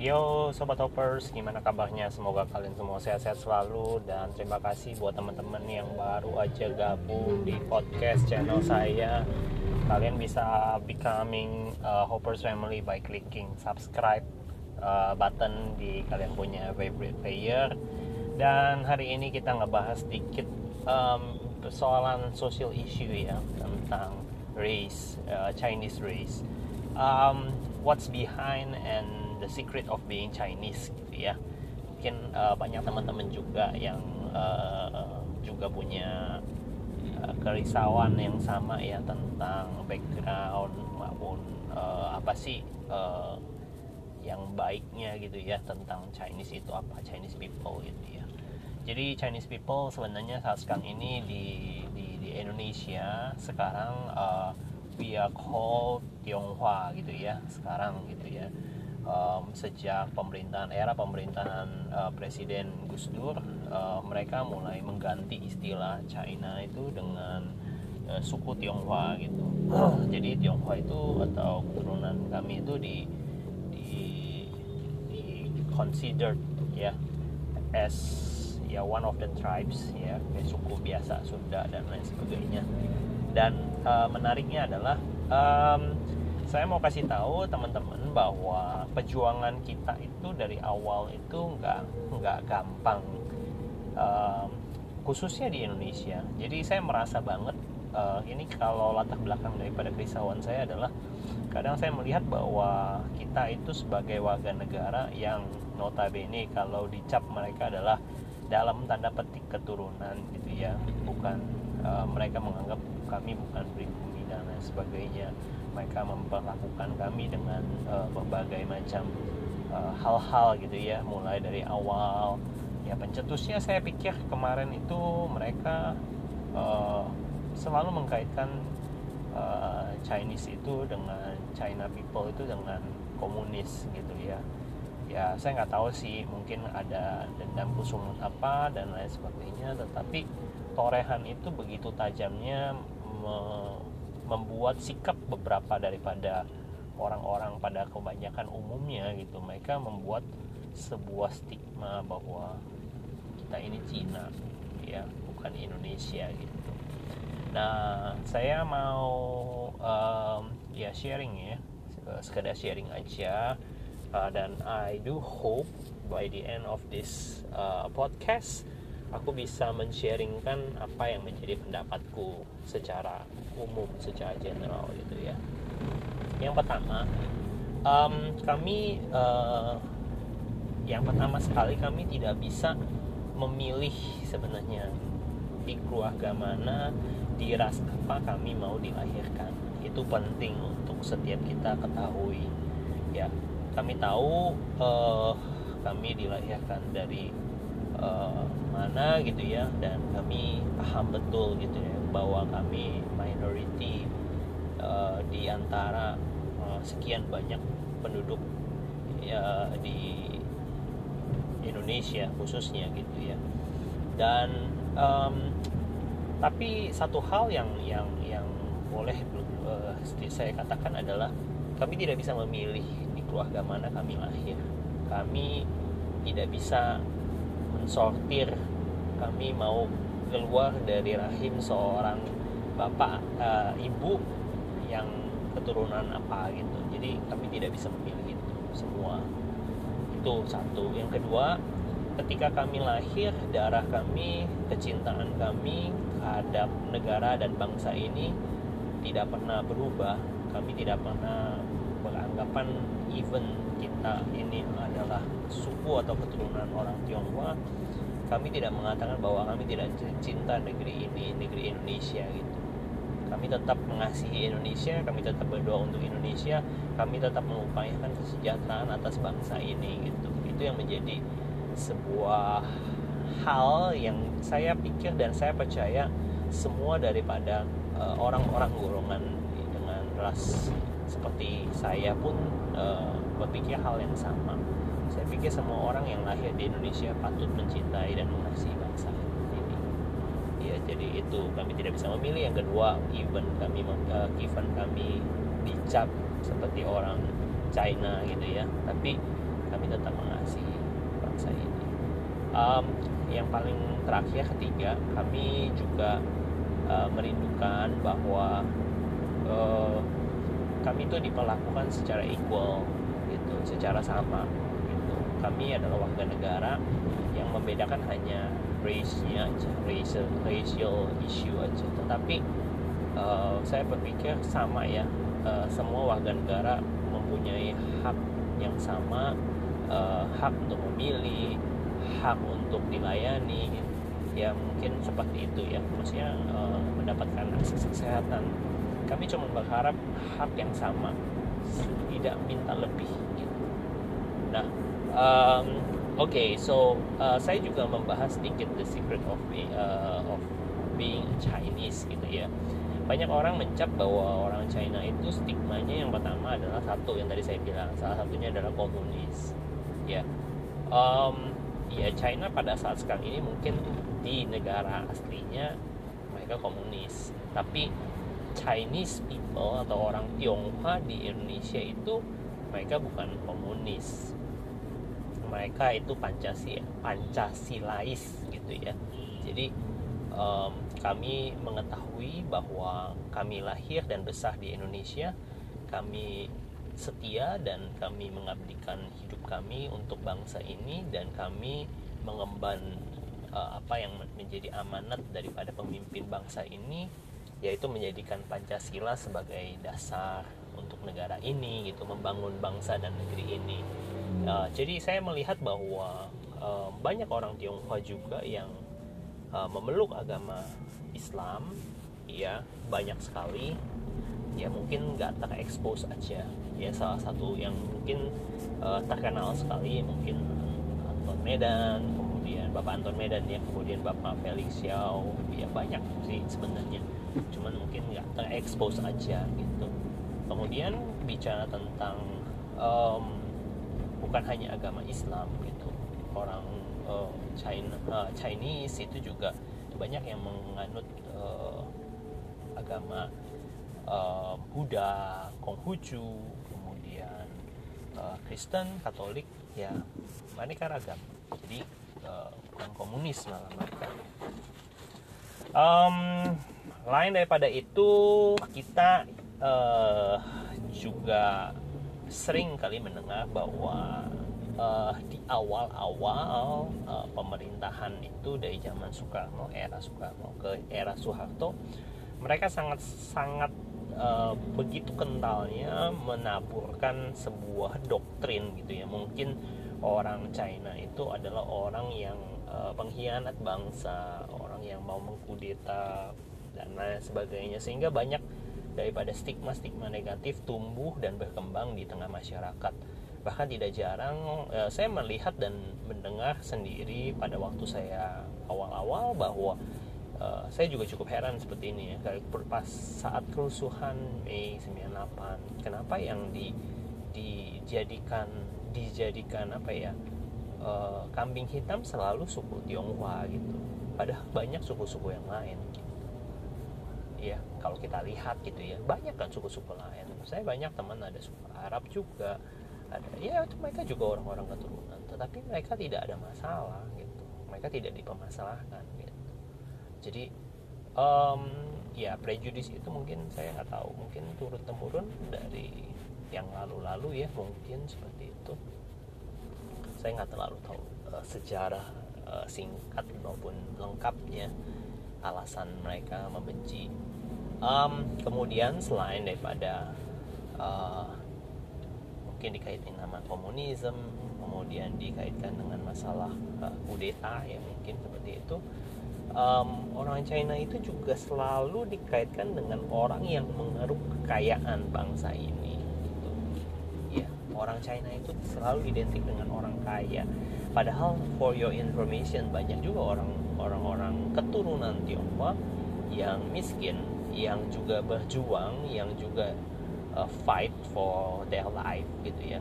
Yo Sobat Hoppers, gimana kabarnya? Semoga kalian semua sehat-sehat selalu Dan terima kasih buat teman-teman yang baru aja gabung di podcast channel saya. Kalian bisa becoming uh, Hoppers Family by clicking subscribe uh, button di kalian punya favorite player. Dan hari ini kita ngebahas sedikit um, persoalan social issue ya Tentang race, uh, Chinese race. Um, What's behind and the secret of being Chinese gitu ya. Mungkin uh, banyak teman-teman juga yang uh, juga punya uh, kerisauan yang sama ya tentang background maupun uh, apa sih uh, yang baiknya gitu ya tentang Chinese itu apa Chinese people gitu ya. Jadi Chinese people sebenarnya saat sekarang ini di di, di Indonesia sekarang uh, we are called Tionghoa gitu ya sekarang gitu ya um, sejak pemerintahan era pemerintahan uh, Presiden Gus Dur uh, mereka mulai mengganti istilah China itu dengan uh, suku Tionghoa gitu. Jadi Tionghoa itu atau keturunan kami itu di di, di considered ya as ya one of the tribes ya kayak suku biasa Sunda dan lain sebagainya. Dan uh, menariknya adalah um, saya mau kasih tahu teman-teman bahwa perjuangan kita itu dari awal itu nggak nggak gampang uh, khususnya di Indonesia. Jadi saya merasa banget uh, ini kalau latar belakang daripada kerisauan saya adalah kadang saya melihat bahwa kita itu sebagai warga negara yang notabene kalau dicap mereka adalah dalam tanda petik keturunan gitu ya bukan uh, mereka menganggap kami bukan pribumi dan lain sebagainya mereka memperlakukan kami dengan uh, berbagai macam eh, hal-hal uh, gitu ya. Mulai dari awal ya pencetusnya saya pikir kemarin itu mereka uh, selalu mengkaitkan uh, Chinese itu dengan China people itu dengan komunis gitu ya. Ya saya nggak tahu sih mungkin ada dendam kusum apa dan lain sebagainya. Tetapi torehan itu begitu tajamnya membuat sikap beberapa daripada orang-orang pada kebanyakan umumnya gitu. Mereka membuat sebuah stigma bahwa kita ini Cina ya bukan Indonesia gitu. Nah saya mau um, ya sharing ya. Sekedar sharing aja. Uh, dan I do hope by the end of this uh, podcast aku bisa men-sharingkan apa yang menjadi pendapatku secara umum, secara general gitu ya. Yang pertama, um, kami uh, yang pertama sekali kami tidak bisa memilih sebenarnya di keluarga mana, di ras apa kami mau dilahirkan. Itu penting untuk setiap kita ketahui. Ya, kami tahu uh, kami dilahirkan dari uh, mana gitu ya dan kami paham betul gitu ya bahwa kami minority uh, di antara uh, sekian banyak penduduk ya di Indonesia khususnya gitu ya. Dan um, tapi satu hal yang yang yang boleh uh, saya katakan adalah kami tidak bisa memilih di keluarga mana kami lahir. Kami tidak bisa mensortir kami mau keluar dari rahim seorang bapak uh, ibu yang keturunan apa gitu. Jadi kami tidak bisa memilih itu semua. Itu satu. Yang kedua ketika kami lahir darah kami kecintaan kami terhadap negara dan bangsa ini tidak pernah berubah. Kami tidak pernah beranggapan even kita ini adalah suku atau keturunan orang Tionghoa kami tidak mengatakan bahwa kami tidak cinta negeri ini negeri Indonesia gitu. Kami tetap mengasihi Indonesia kami tetap berdoa untuk Indonesia kami tetap mengupayakan kesejahteraan atas bangsa ini gitu. Itu yang menjadi sebuah hal yang saya pikir dan saya percaya semua daripada eh, orang-orang uh, golongan dengan ras seperti saya pun uh, berpikir hal yang sama semua orang yang lahir di Indonesia patut mencintai dan mengasihi bangsa ini. Ya jadi itu kami tidak bisa memilih. Yang kedua even kami uh, kami dicap seperti orang China gitu ya. Tapi kami tetap mengasihi bangsa ini. Um, yang paling terakhir ketiga kami juga uh, merindukan bahwa uh, kami itu diperlakukan secara equal gitu secara sama kami adalah warga negara yang membedakan hanya race-nya aja racial racial issue aja. Tetapi uh, saya berpikir sama ya uh, semua warga negara mempunyai hak yang sama uh, hak untuk memilih hak untuk dilayani ya mungkin seperti itu ya. Maksudnya uh, mendapatkan akses kesehatan. Kami cuma berharap hak yang sama tidak minta lebih gitu. Nah um, oke okay, so uh, saya juga membahas sedikit the secret of uh, of being Chinese gitu ya. Banyak orang mencap bahwa orang China itu stigmanya yang pertama adalah satu yang tadi saya bilang salah satunya adalah komunis. Ya. Um, ya China pada saat sekarang ini mungkin di negara aslinya mereka komunis. Tapi Chinese people atau orang Tionghoa di Indonesia itu mereka bukan komunis mereka itu Pancasila Pancasilais gitu ya. Jadi um, kami mengetahui bahwa kami lahir dan besar di Indonesia kami setia dan kami mengabdikan hidup kami untuk bangsa ini dan kami mengemban uh, apa yang menjadi amanat daripada pemimpin bangsa ini yaitu menjadikan Pancasila sebagai dasar untuk negara ini gitu membangun bangsa dan negeri ini uh, jadi saya melihat bahwa uh, banyak orang Tionghoa juga yang uh, memeluk agama Islam ya banyak sekali. Ya mungkin nggak terekspos aja. Ya salah satu yang mungkin uh, terkenal sekali mungkin Anton Medan kemudian Bapak Anton Medan ya kemudian Bapak Felix Xiao. Ya banyak sih sebenarnya. Cuman mungkin nggak terekspos aja gitu. Kemudian bicara tentang um, bukan hanya agama Islam gitu orang uh, China uh, Chinese itu juga banyak yang menganut uh, agama uh, Buddha, Konghucu, kemudian uh, Kristen, Katolik, ya mereka ragam. Jadi uh, bukan komunis malah mereka. Um, lain daripada itu kita uh, juga sering kali mendengar bahwa uh, di awal-awal uh, pemerintahan itu dari zaman Soekarno, era Soekarno ke era Soeharto, mereka sangat sangat uh, begitu kentalnya menaburkan sebuah doktrin gitu ya. Mungkin orang China itu adalah orang yang uh, pengkhianat bangsa orang yang mau mengkudeta dan lain sebagainya. Sehingga banyak daripada stigma-stigma negatif tumbuh dan berkembang di tengah masyarakat. Bahkan tidak jarang uh, saya melihat dan mendengar sendiri pada waktu saya awal-awal bahwa uh, saya juga cukup heran seperti ini ya. Pas saat kerusuhan Mei 98 kenapa yang di dijadikan dijadikan apa ya uh, kambing hitam selalu suku Tionghoa gitu padahal banyak suku-suku yang lain ya kalau kita lihat gitu ya banyak kan suku-suku lain. Saya banyak teman ada suku Arab juga ada ya mereka juga orang-orang keturunan tetapi mereka tidak ada masalah gitu. Mereka tidak dipermasalahkan gitu. Jadi um, ya prejudis itu mungkin saya nggak tahu mungkin turun temurun dari yang lalu-lalu ya mungkin seperti itu. Saya nggak terlalu tahu uh, sejarah uh, singkat maupun lengkapnya alasan mereka membenci um, kemudian selain daripada uh, mungkin dikaitkan nama komunisme kemudian dikaitkan dengan masalah uh, kudeta ya mungkin seperti itu um, orang China itu juga selalu dikaitkan dengan orang yang mengeruk kekayaan bangsa ini gitu. ya orang China itu selalu identik dengan orang kaya padahal for your information banyak juga orang orang-orang keturunan Tionghoa yang miskin yang juga berjuang yang juga uh, fight for their life gitu ya.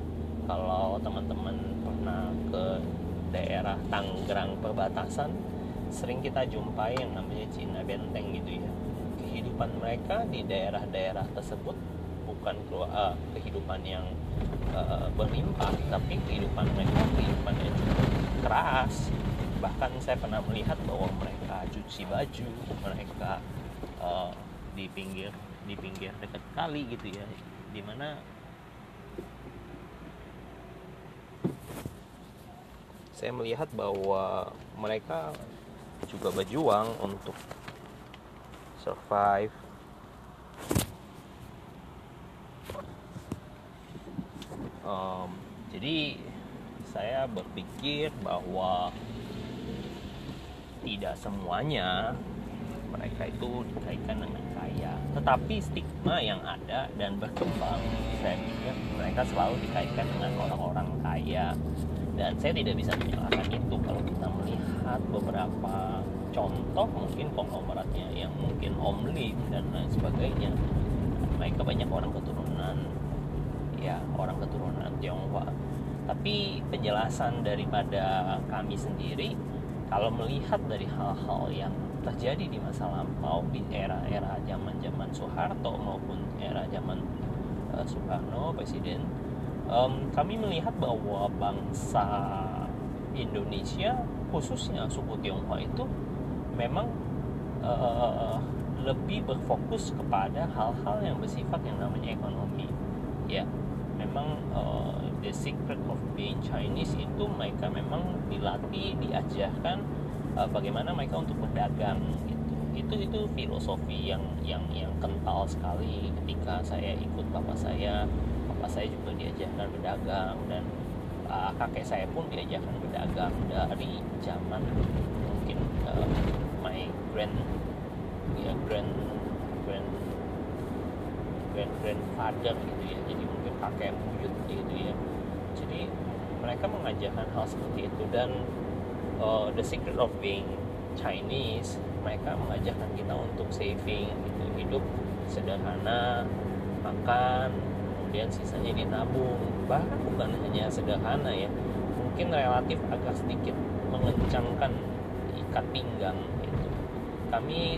Kalau teman-teman pernah ke daerah Tangerang perbatasan sering kita jumpai yang namanya Cina Benteng gitu ya. Kehidupan mereka di daerah-daerah tersebut bukan uh, kehidupan yang uh, berlimpah tapi kehidupan mereka kehidupan yang keras. Bahkan saya pernah melihat bahwa mereka cuci baju mereka uh, di pinggir di pinggir dekat kali gitu ya di mana saya melihat bahwa mereka juga berjuang untuk survive. Um, jadi saya berpikir bahwa tidak semuanya mereka itu dikaitkan dengan kaya. Tetapi stigma yang ada dan berkembang saya pikir mereka selalu dikaitkan dengan orang-orang kaya. Dan saya tidak bisa menyalahkan itu. Kalau kita melihat beberapa contoh mungkin konglomeratnya yang mungkin omli dan lain sebagainya mereka banyak orang keturunan. Ya orang keturunan Tionghoa. Tapi penjelasan daripada kami sendiri kalau melihat dari hal-hal yang terjadi di masa lampau di era-era zaman-zaman Soeharto maupun era zaman uh, Soekarno presiden. Um, kami melihat bahwa bangsa Indonesia khususnya suku Tionghoa itu memang uh, lebih berfokus kepada hal-hal yang bersifat yang namanya ekonomi. Ya memang uh, the secret of being Chinese itu mereka memang dilatih diajarkan uh, bagaimana mereka untuk berdagang gitu. Itu itu filosofi yang yang yang kental sekali ketika saya ikut bapak saya. Bapak saya juga diajarkan berdagang dan uh, kakek saya pun diajarkan berdagang dari zaman mungkin uh, my grand ya grand grand grand grandfather gitu ya. Jadi mungkin kakek buyut gitu ya. Jadi mereka mengajarkan hal seperti itu dan uh, the secret of being Chinese mereka mengajarkan kita untuk saving gitu. Hidup sederhana makan kemudian sisanya ditabung. Bahkan bukan hanya sederhana ya mungkin relatif agak sedikit mengencangkan ikat pinggang gitu. Kami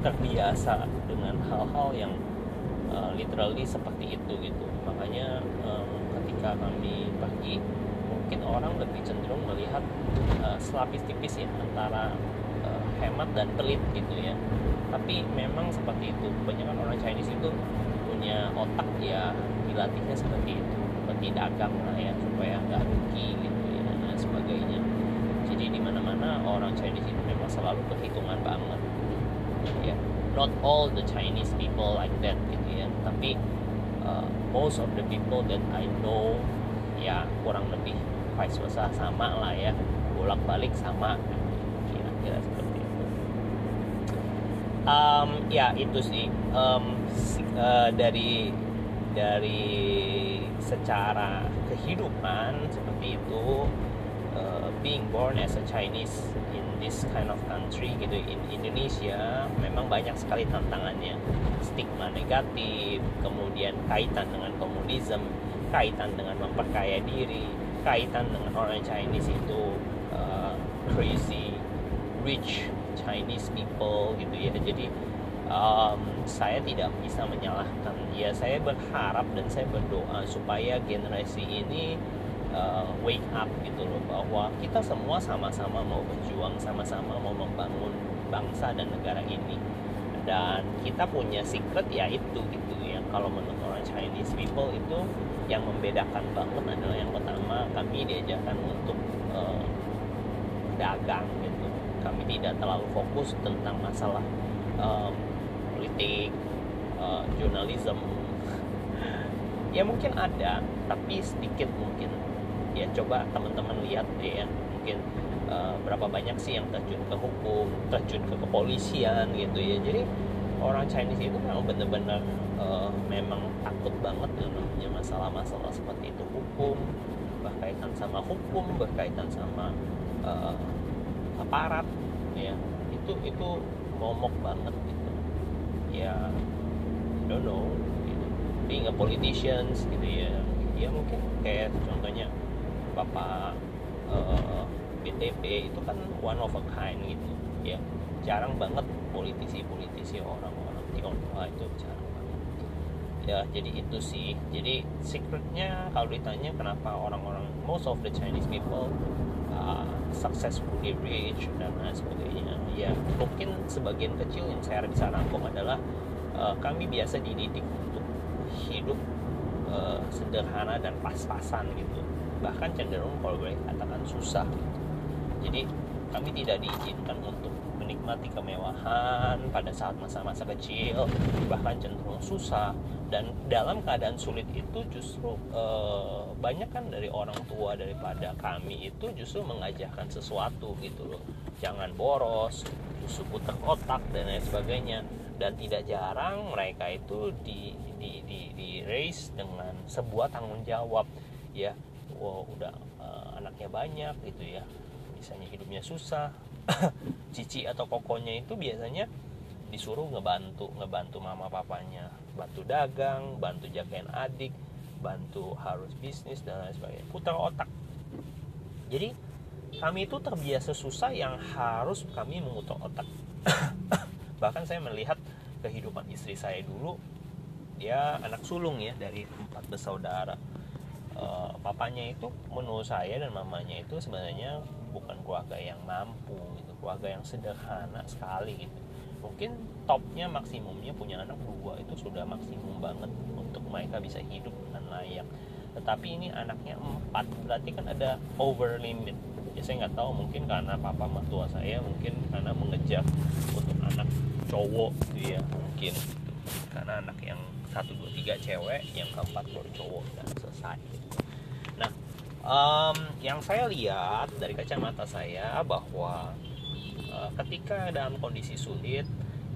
terbiasa dengan hal-hal yang uh, literally seperti itu gitu. Makanya um, ketika kami pergi mungkin orang lebih cenderung melihat uh, selapis tipis ya antara uh, hemat dan pelit gitu ya. Tapi memang seperti itu. Kebanyakan orang Chinese itu punya otak ya dilatihnya seperti itu. Seperti dagang lah ya supaya nggak rugi gitu ya dan sebagainya. Jadi di mana mana orang Chinese itu memang selalu perhitungan banget. Ya not all the Chinese people like that gitu ya. Tapi uh, most of the people that I know ya kurang lebih vice versa sama lah ya. Bolak balik sama. Kira-kira seperti itu. Um, ya itu sih. Um, uh, dari dari secara kehidupan seperti itu uh, being born as a Chinese in this kind of country gitu in Indonesia memang banyak sekali tantangannya. Stigma negatif kemudian kaitan dengan komunisme kaitan dengan memperkaya diri kaitan dengan orang Chinese itu uh, crazy rich Chinese people gitu ya. Jadi um, saya tidak bisa menyalahkan ya saya berharap dan saya berdoa supaya generasi ini uh, wake up gitu loh bahwa kita semua sama-sama mau berjuang sama-sama mau membangun bangsa dan negara ini. Dan kita punya secret ya itu gitu ya kalau menurut orang Chinese people itu yang membedakan banget adalah yang pertama kami diajarkan untuk uh, dagang gitu. Kami tidak terlalu fokus tentang masalah um, politik uh, jurnalisme. Ya mungkin ada tapi sedikit mungkin. Ya coba teman-teman lihat deh ya mungkin uh, berapa banyak sih yang terjun ke hukum terjun ke kepolisian gitu ya. Jadi orang Chinese itu memang benar-benar uh, memang takut banget ya namanya masalah-masalah seperti itu. Hukum berkaitan sama hukum berkaitan sama uh, aparat ya. Itu itu momok banget gitu. Ya I don't know gitu. being a politicians gitu ya. Ya mungkin kayak contohnya bapak uh, BTP itu kan one of a kind gitu ya. Jarang banget politisi-politisi orang-orang Tionghoa itu banget. Ya jadi itu sih. Jadi secretnya kalau ditanya kenapa orang-orang most of the Chinese people uh, successfully rich dan lain sebagainya ya mungkin sebagian kecil yang saya bisa rangkum adalah uh, kami biasa dididik untuk hidup uh, sederhana dan pas-pasan gitu. Bahkan cenderung kalau boleh katakan susah gitu. jadi kami tidak diizinkan untuk menikmati kemewahan pada saat masa-masa kecil bahkan cenderung susah. Dan dalam keadaan sulit itu justru e, banyak kan dari orang tua daripada kami itu justru mengajarkan sesuatu gitu loh. Jangan boros justru putar otak dan lain sebagainya. Dan tidak jarang mereka itu di di di, di raise dengan sebuah tanggung jawab ya. Wow udah e, anaknya banyak gitu ya. Misalnya hidupnya susah cici atau kokonya itu biasanya disuruh ngebantu ngebantu mama papanya bantu dagang bantu jagain adik bantu harus bisnis dan lain sebagainya. Putar otak. Jadi kami itu terbiasa susah yang harus kami memutar otak. Bahkan saya melihat kehidupan istri saya dulu dia anak sulung ya dari empat bersaudara. Uh, papanya itu menurut saya dan mamanya itu sebenarnya bukan keluarga yang gitu keluarga yang sederhana sekali gitu. Mungkin topnya maksimumnya punya anak dua itu sudah maksimum banget untuk mereka bisa hidup dengan layak. Tetapi ini anaknya empat berarti kan ada over limit. Ya saya nggak tahu mungkin karena papa mertua saya mungkin karena mengejar untuk anak cowok gitu ya mungkin. Karena anak yang satu dua tiga cewek yang keempat baru cowok dan selesai gitu. Um, yang saya lihat dari kacamata saya bahwa ketika dalam kondisi sulit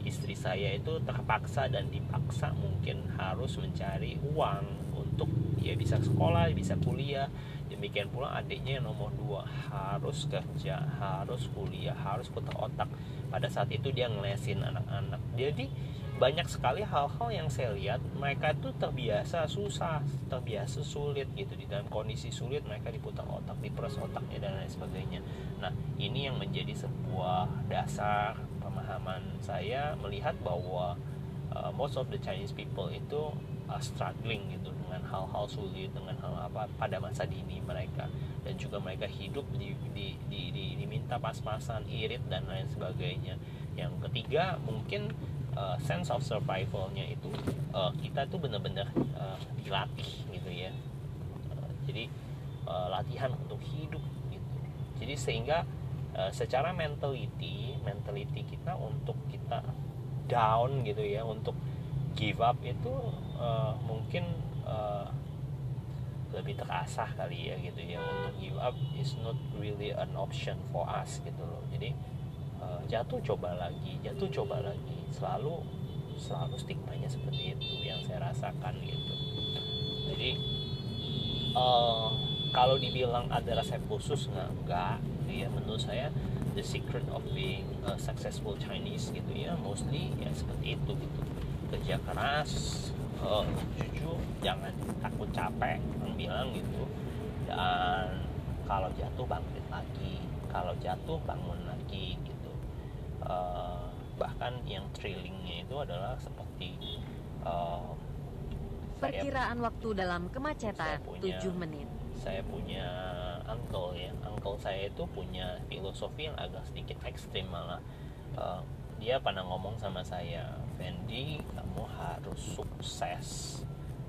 istri saya itu terpaksa dan dipaksa mungkin harus mencari uang untuk ya bisa sekolah bisa kuliah. Demikian pula adiknya yang nomor dua harus kerja harus kuliah harus putar otak. Pada saat itu dia ngelesin anak-anak. Jadi banyak sekali hal-hal yang saya lihat mereka itu terbiasa susah terbiasa sulit gitu. Di dalam kondisi sulit mereka diputar otak diperas otaknya dan lain sebagainya. Nah ini yang menjadi sebuah dasar pemahaman saya melihat bahwa uh, most of the Chinese people itu uh, struggling gitu dengan hal-hal sulit dengan hal apa pada masa dini mereka. Dan juga mereka hidup di, di, di, di diminta pas-pasan irit dan lain sebagainya. Yang ketiga mungkin uh, sense of survivalnya itu uh, kita tuh bener-bener uh, dilatih gitu ya. Uh, jadi uh, latihan untuk hidup gitu. Jadi sehingga uh, secara mentality mentality kita untuk kita down gitu ya untuk give up itu uh, mungkin uh, lebih terasah kali ya gitu ya. Untuk give up is not really an option for us gitu loh. Jadi uh, jatuh coba lagi jatuh coba lagi. Selalu selalu stigmanya seperti itu yang saya rasakan gitu. Jadi uh, kalau dibilang ada resep khusus nggak enggak gitu ya menurut saya the secret of being a successful Chinese gitu ya mostly ya seperti itu gitu. Kerja keras uh, jujur jangan takut capek yang bilang gitu. Dan kalau jatuh bangkit lagi. Kalau jatuh bangun lagi uh, bahkan yang trailingnya itu adalah seperti uh, perkiraan saya, waktu dalam kemacetan punya, 7 menit. saya punya uncle ya. Uncle saya itu punya filosofi yang agak sedikit ekstrim malah. Uh, dia pernah ngomong sama saya Fendi kamu harus sukses.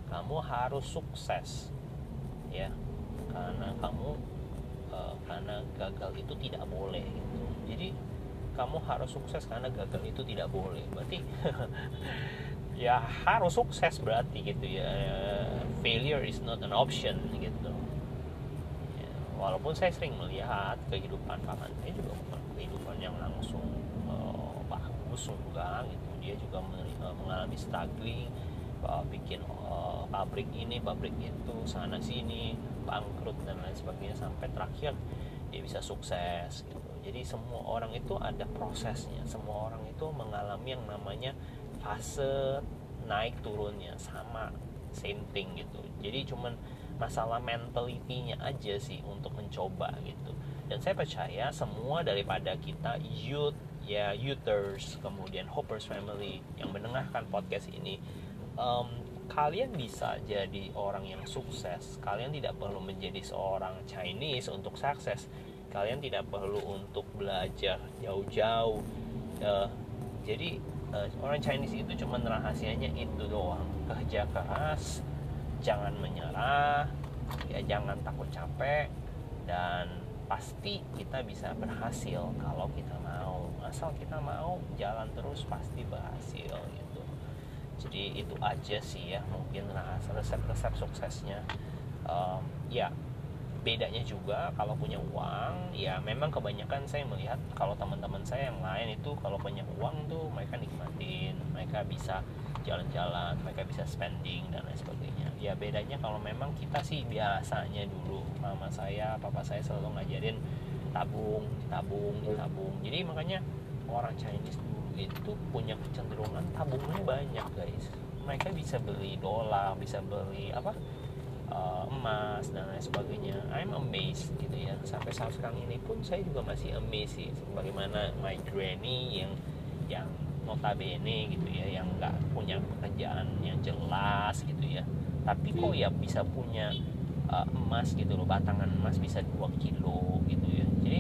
Kamu harus sukses. Ya karena kamu uh, karena gagal itu tidak boleh gitu. Jadi kamu harus sukses karena gagal itu tidak boleh. Berarti ya harus sukses berarti gitu ya. Failure is not an option gitu. Ya, walaupun saya sering melihat kehidupan paman saya juga bukan kehidupan yang langsung uh, bagus enggak gitu. Dia juga uh, mengalami struggling uh, bikin uh, pabrik ini pabrik itu sana sini bangkrut dan lain sebagainya sampai terakhir dia bisa sukses gitu jadi semua orang itu ada prosesnya. Semua orang itu mengalami yang namanya fase naik turunnya. Sama same thing gitu. Jadi cuman masalah mentalitinya aja sih untuk mencoba gitu. Dan saya percaya semua daripada kita youth ya youthers kemudian hoppers family yang mendengarkan podcast ini um, kalian bisa jadi orang yang sukses. Kalian tidak perlu menjadi seorang Chinese untuk sukses kalian tidak perlu untuk belajar jauh-jauh uh, jadi uh, orang Chinese itu cuma rahasianya itu doang. Kerja keras jangan menyerah ya jangan takut capek dan pasti kita bisa berhasil kalau kita mau. Asal kita mau jalan terus pasti berhasil gitu. Jadi itu aja sih ya mungkin resep-resep suksesnya. Um, ya bedanya juga kalau punya uang ya memang kebanyakan saya melihat kalau teman-teman saya yang lain itu kalau punya uang tuh mereka nikmatin mereka bisa jalan-jalan mereka bisa spending dan lain sebagainya. Ya bedanya kalau memang kita sih biasanya dulu mama saya papa saya selalu ngajarin tabung tabung tabung. Jadi makanya orang Chinese dulu itu punya kecenderungan tabungnya banyak guys. Mereka bisa beli dolar bisa beli apa uh, emas dan lain sebagainya. I'm amazed gitu ya. Sampai saat sekarang ini pun saya juga masih amazed sih bagaimana my granny yang yang notabene gitu ya yang nggak punya pekerjaan yang jelas gitu ya. Tapi kok ya bisa punya uh, emas gitu loh batangan emas bisa 2 kilo gitu ya. Jadi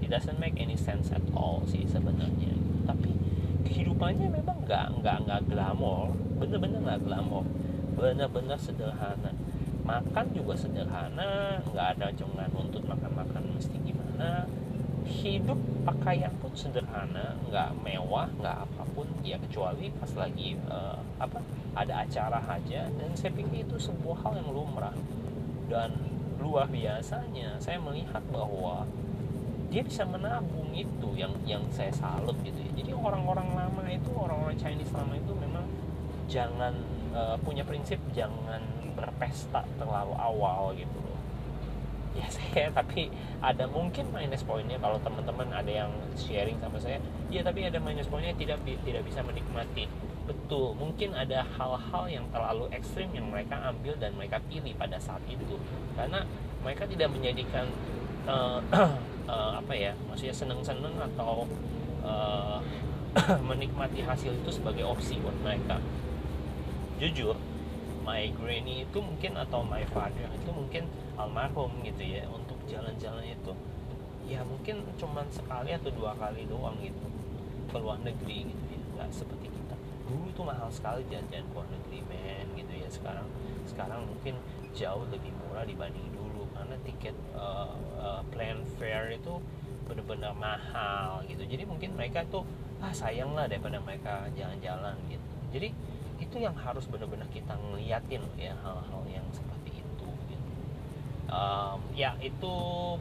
it doesn't make any sense at all sih sebenarnya. Tapi kehidupannya memang nggak nggak nggak glamor bener-bener nggak glamor benar-benar sederhana. Makan juga sederhana nggak ada jangan untuk makan-makan mesti gimana. Hidup pakaian pun sederhana nggak mewah nggak apa pun ya kecuali pas lagi uh, apa ada acara aja. Dan saya pikir itu sebuah hal yang lumrah. Dan luar biasanya saya melihat bahwa dia bisa menabung itu yang yang saya salut gitu ya. Jadi orang-orang lama itu orang-orang Chinese lama itu memang jangan uh, punya prinsip jangan berpesta terlalu awal gitu. Loh ya saya tapi ada mungkin minus poinnya kalau teman-teman ada yang sharing sama saya. Ya tapi ada minus poinnya tidak tidak bisa menikmati. Betul mungkin ada hal-hal yang terlalu ekstrim yang mereka ambil dan mereka pilih pada saat itu. Karena mereka tidak menjadikan uh, uh, apa ya maksudnya seneng-seneng atau uh, menikmati hasil itu sebagai opsi buat mereka jujur my granny itu mungkin atau my father itu mungkin almarhum gitu ya untuk jalan-jalan itu. Ya mungkin cuman sekali atau dua kali doang gitu ke luar negeri gitu ya. Nggak seperti kita. Dulu tuh mahal sekali jalan-jalan ke luar negeri men gitu ya. Sekarang sekarang mungkin jauh lebih murah dibanding dulu karena tiket uh, uh, plan fare itu benar-benar mahal gitu. Jadi mungkin mereka tuh ah sayang lah daripada mereka jalan-jalan gitu. Jadi itu yang harus benar-benar kita ngeliatin ya hal-hal yang seperti itu gitu. um, ya itu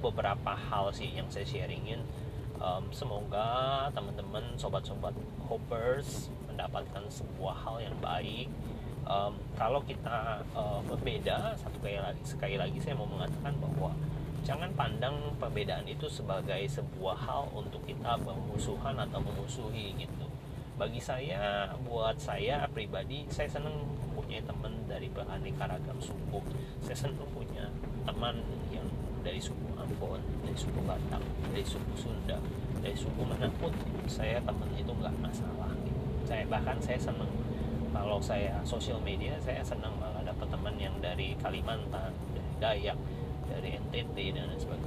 beberapa hal sih yang saya sharingin. Um, semoga teman-teman sobat-sobat hoppers mendapatkan sebuah hal yang baik. Um, kalau kita uh, berbeda satu kali lagi sekali lagi saya mau mengatakan bahwa jangan pandang perbedaan itu sebagai sebuah hal untuk kita bermusuhan atau memusuhi gitu bagi saya buat saya pribadi saya senang punya teman dari beraneka ragam suku. Saya senang punya teman yang dari suku Ambon dari suku Batak dari suku Sunda dari suku mana pun saya teman itu nggak masalah. Saya bahkan saya senang kalau saya sosial media saya senang malah dapat teman yang dari Kalimantan dari Dayak dari NTT dan sebagainya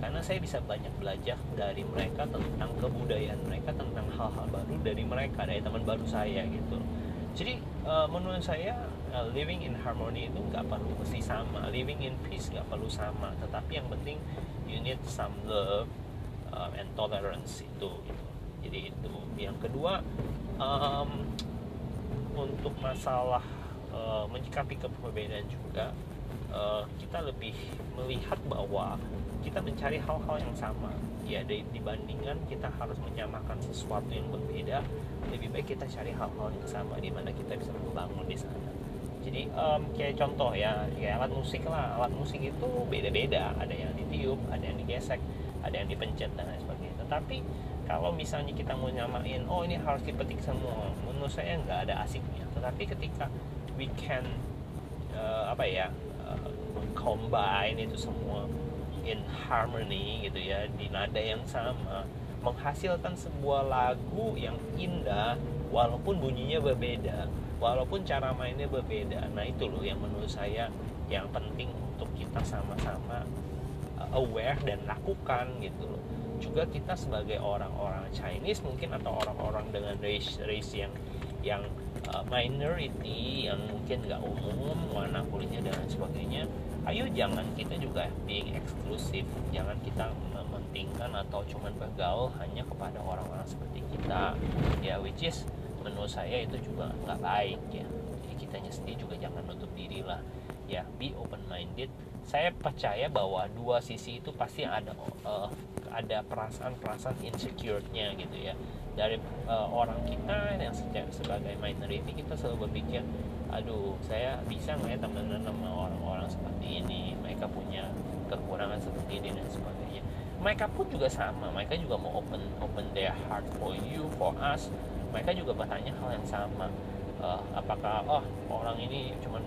karena saya bisa banyak belajar dari mereka tentang kebudayaan mereka tentang hal-hal baru dari mereka dari teman baru saya gitu. Jadi uh, menurut saya uh, living in harmony itu nggak perlu mesti sama. Living in peace nggak perlu sama. Tetapi yang penting you need some love uh, and tolerance itu gitu. jadi itu. Yang kedua um, untuk masalah uh, menyikapi keperbedaan juga uh, kita lebih melihat bahwa kita mencari hal-hal yang sama. Ya dibandingkan kita harus menyamakan sesuatu yang berbeda lebih baik kita cari hal-hal yang sama di mana kita bisa membangun di sana. Jadi um, kayak contoh ya kayak alat musik lah. Alat musik itu beda-beda. Ada yang ditiup ada yang digesek ada yang dipencet dan lain sebagainya. Tetapi kalau misalnya kita mau nyamain oh ini harus dipetik semua menurut saya nggak ada asiknya. Tetapi ketika we can uh, apa ya combine itu semua in harmony gitu ya di nada yang sama menghasilkan sebuah lagu yang indah walaupun bunyinya berbeda walaupun cara mainnya berbeda. Nah itu loh yang menurut saya yang penting untuk kita sama-sama uh, aware dan lakukan gitu loh. Juga kita sebagai orang-orang Chinese mungkin atau orang-orang dengan race race yang yang uh, minority yang mungkin nggak umum warna kulitnya dan sebagainya ayo jangan kita juga being eksklusif jangan kita mementingkan atau cuman bergaul hanya kepada orang-orang seperti kita. Ya which is menurut saya itu juga nggak baik ya. Jadi kitanya sendiri juga jangan nutup diri lah. Ya be open minded saya percaya bahwa dua sisi itu pasti ada uh, ada perasaan-perasaan insecure-nya gitu ya dari uh, orang kita yang sebagai minority kita selalu berpikir aduh saya bisa nggak ya temenan sama orang-orang seperti ini? Mereka punya kekurangan seperti ini dan sebagainya. Mereka pun juga sama. Mereka juga mau open open their heart for you for us. Mereka juga bertanya hal yang sama. Uh, apakah oh orang ini cuman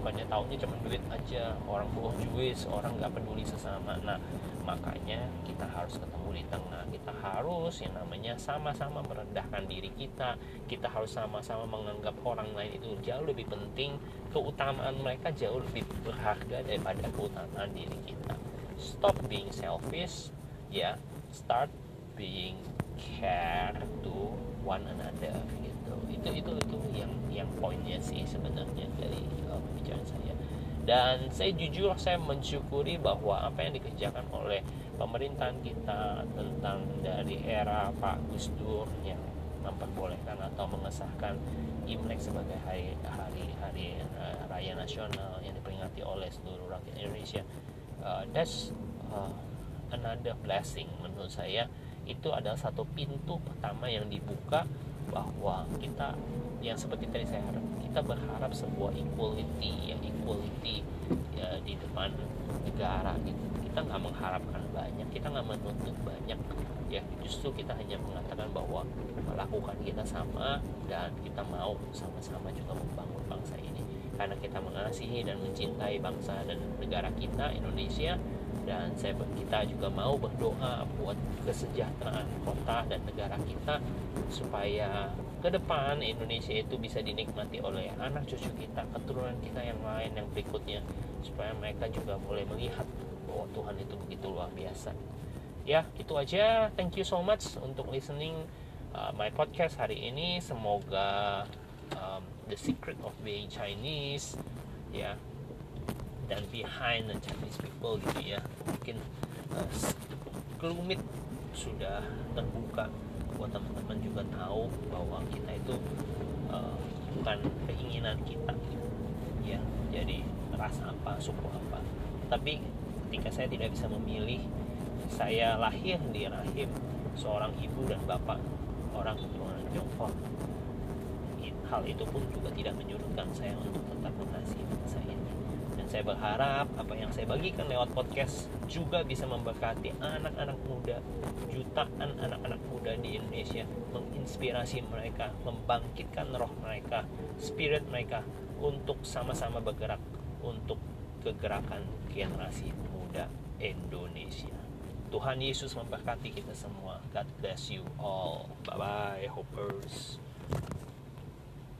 bukannya tahunya cuma duit aja orang bohong juis orang nggak peduli sesama. Nah makanya kita harus ketemu di tengah. Kita harus yang namanya sama-sama merendahkan diri kita. Kita harus sama-sama menganggap orang lain itu jauh lebih penting. Keutamaan mereka jauh lebih berharga daripada keutamaan diri kita. Stop being selfish ya. Start being care to one another gitu. Itu itu itu yang yang poinnya sih sebenarnya dari uh, pembicaraan saya. Dan saya jujur saya mensyukuri bahwa apa yang dikerjakan oleh pemerintahan kita tentang dari era Pak Gus Dur yang memperbolehkan atau mengesahkan Imlek sebagai hari hari hari uh, raya nasional yang diperingati oleh seluruh rakyat Indonesia uh, that's uh, another blessing menurut saya. Itu adalah satu pintu pertama yang dibuka bahwa kita yang seperti tadi saya harap kita berharap sebuah equality ya equality ya di depan negara gitu. Kita nggak mengharapkan banyak kita nggak menuntut banyak ya. Justru kita hanya mengatakan bahwa melakukan kita sama dan kita mau sama-sama juga membangun bangsa ini. Karena kita mengasihi dan mencintai bangsa dan negara kita Indonesia dan saya kita juga mau berdoa buat kesejahteraan kota dan negara kita supaya ke depan Indonesia itu bisa dinikmati oleh anak cucu kita, keturunan kita yang lain yang berikutnya supaya mereka juga boleh melihat bahwa Tuhan itu begitu luar biasa. Ya, itu aja. Thank you so much untuk listening uh, my podcast hari ini. Semoga um, the secret of being Chinese ya dan behind the Chinese people gitu ya. Mungkin uh, kelumit sudah terbuka. Buat teman-teman juga tahu bahwa kita itu uh, bukan keinginan kita ya. Jadi ras apa suku apa. Tapi ketika saya tidak bisa memilih saya lahir di rahim seorang ibu dan bapak orang keturunan Tiongkok. Hal itu pun juga tidak menyurutkan saya untuk tetap mengasihi bangsa ini saya berharap apa yang saya bagikan lewat podcast juga bisa memberkati anak-anak muda, jutaan anak-anak muda di Indonesia, menginspirasi mereka, membangkitkan roh mereka, spirit mereka untuk sama-sama bergerak untuk kegerakan generasi muda Indonesia. Tuhan Yesus memberkati kita semua. God bless you all. Bye bye, hoppers.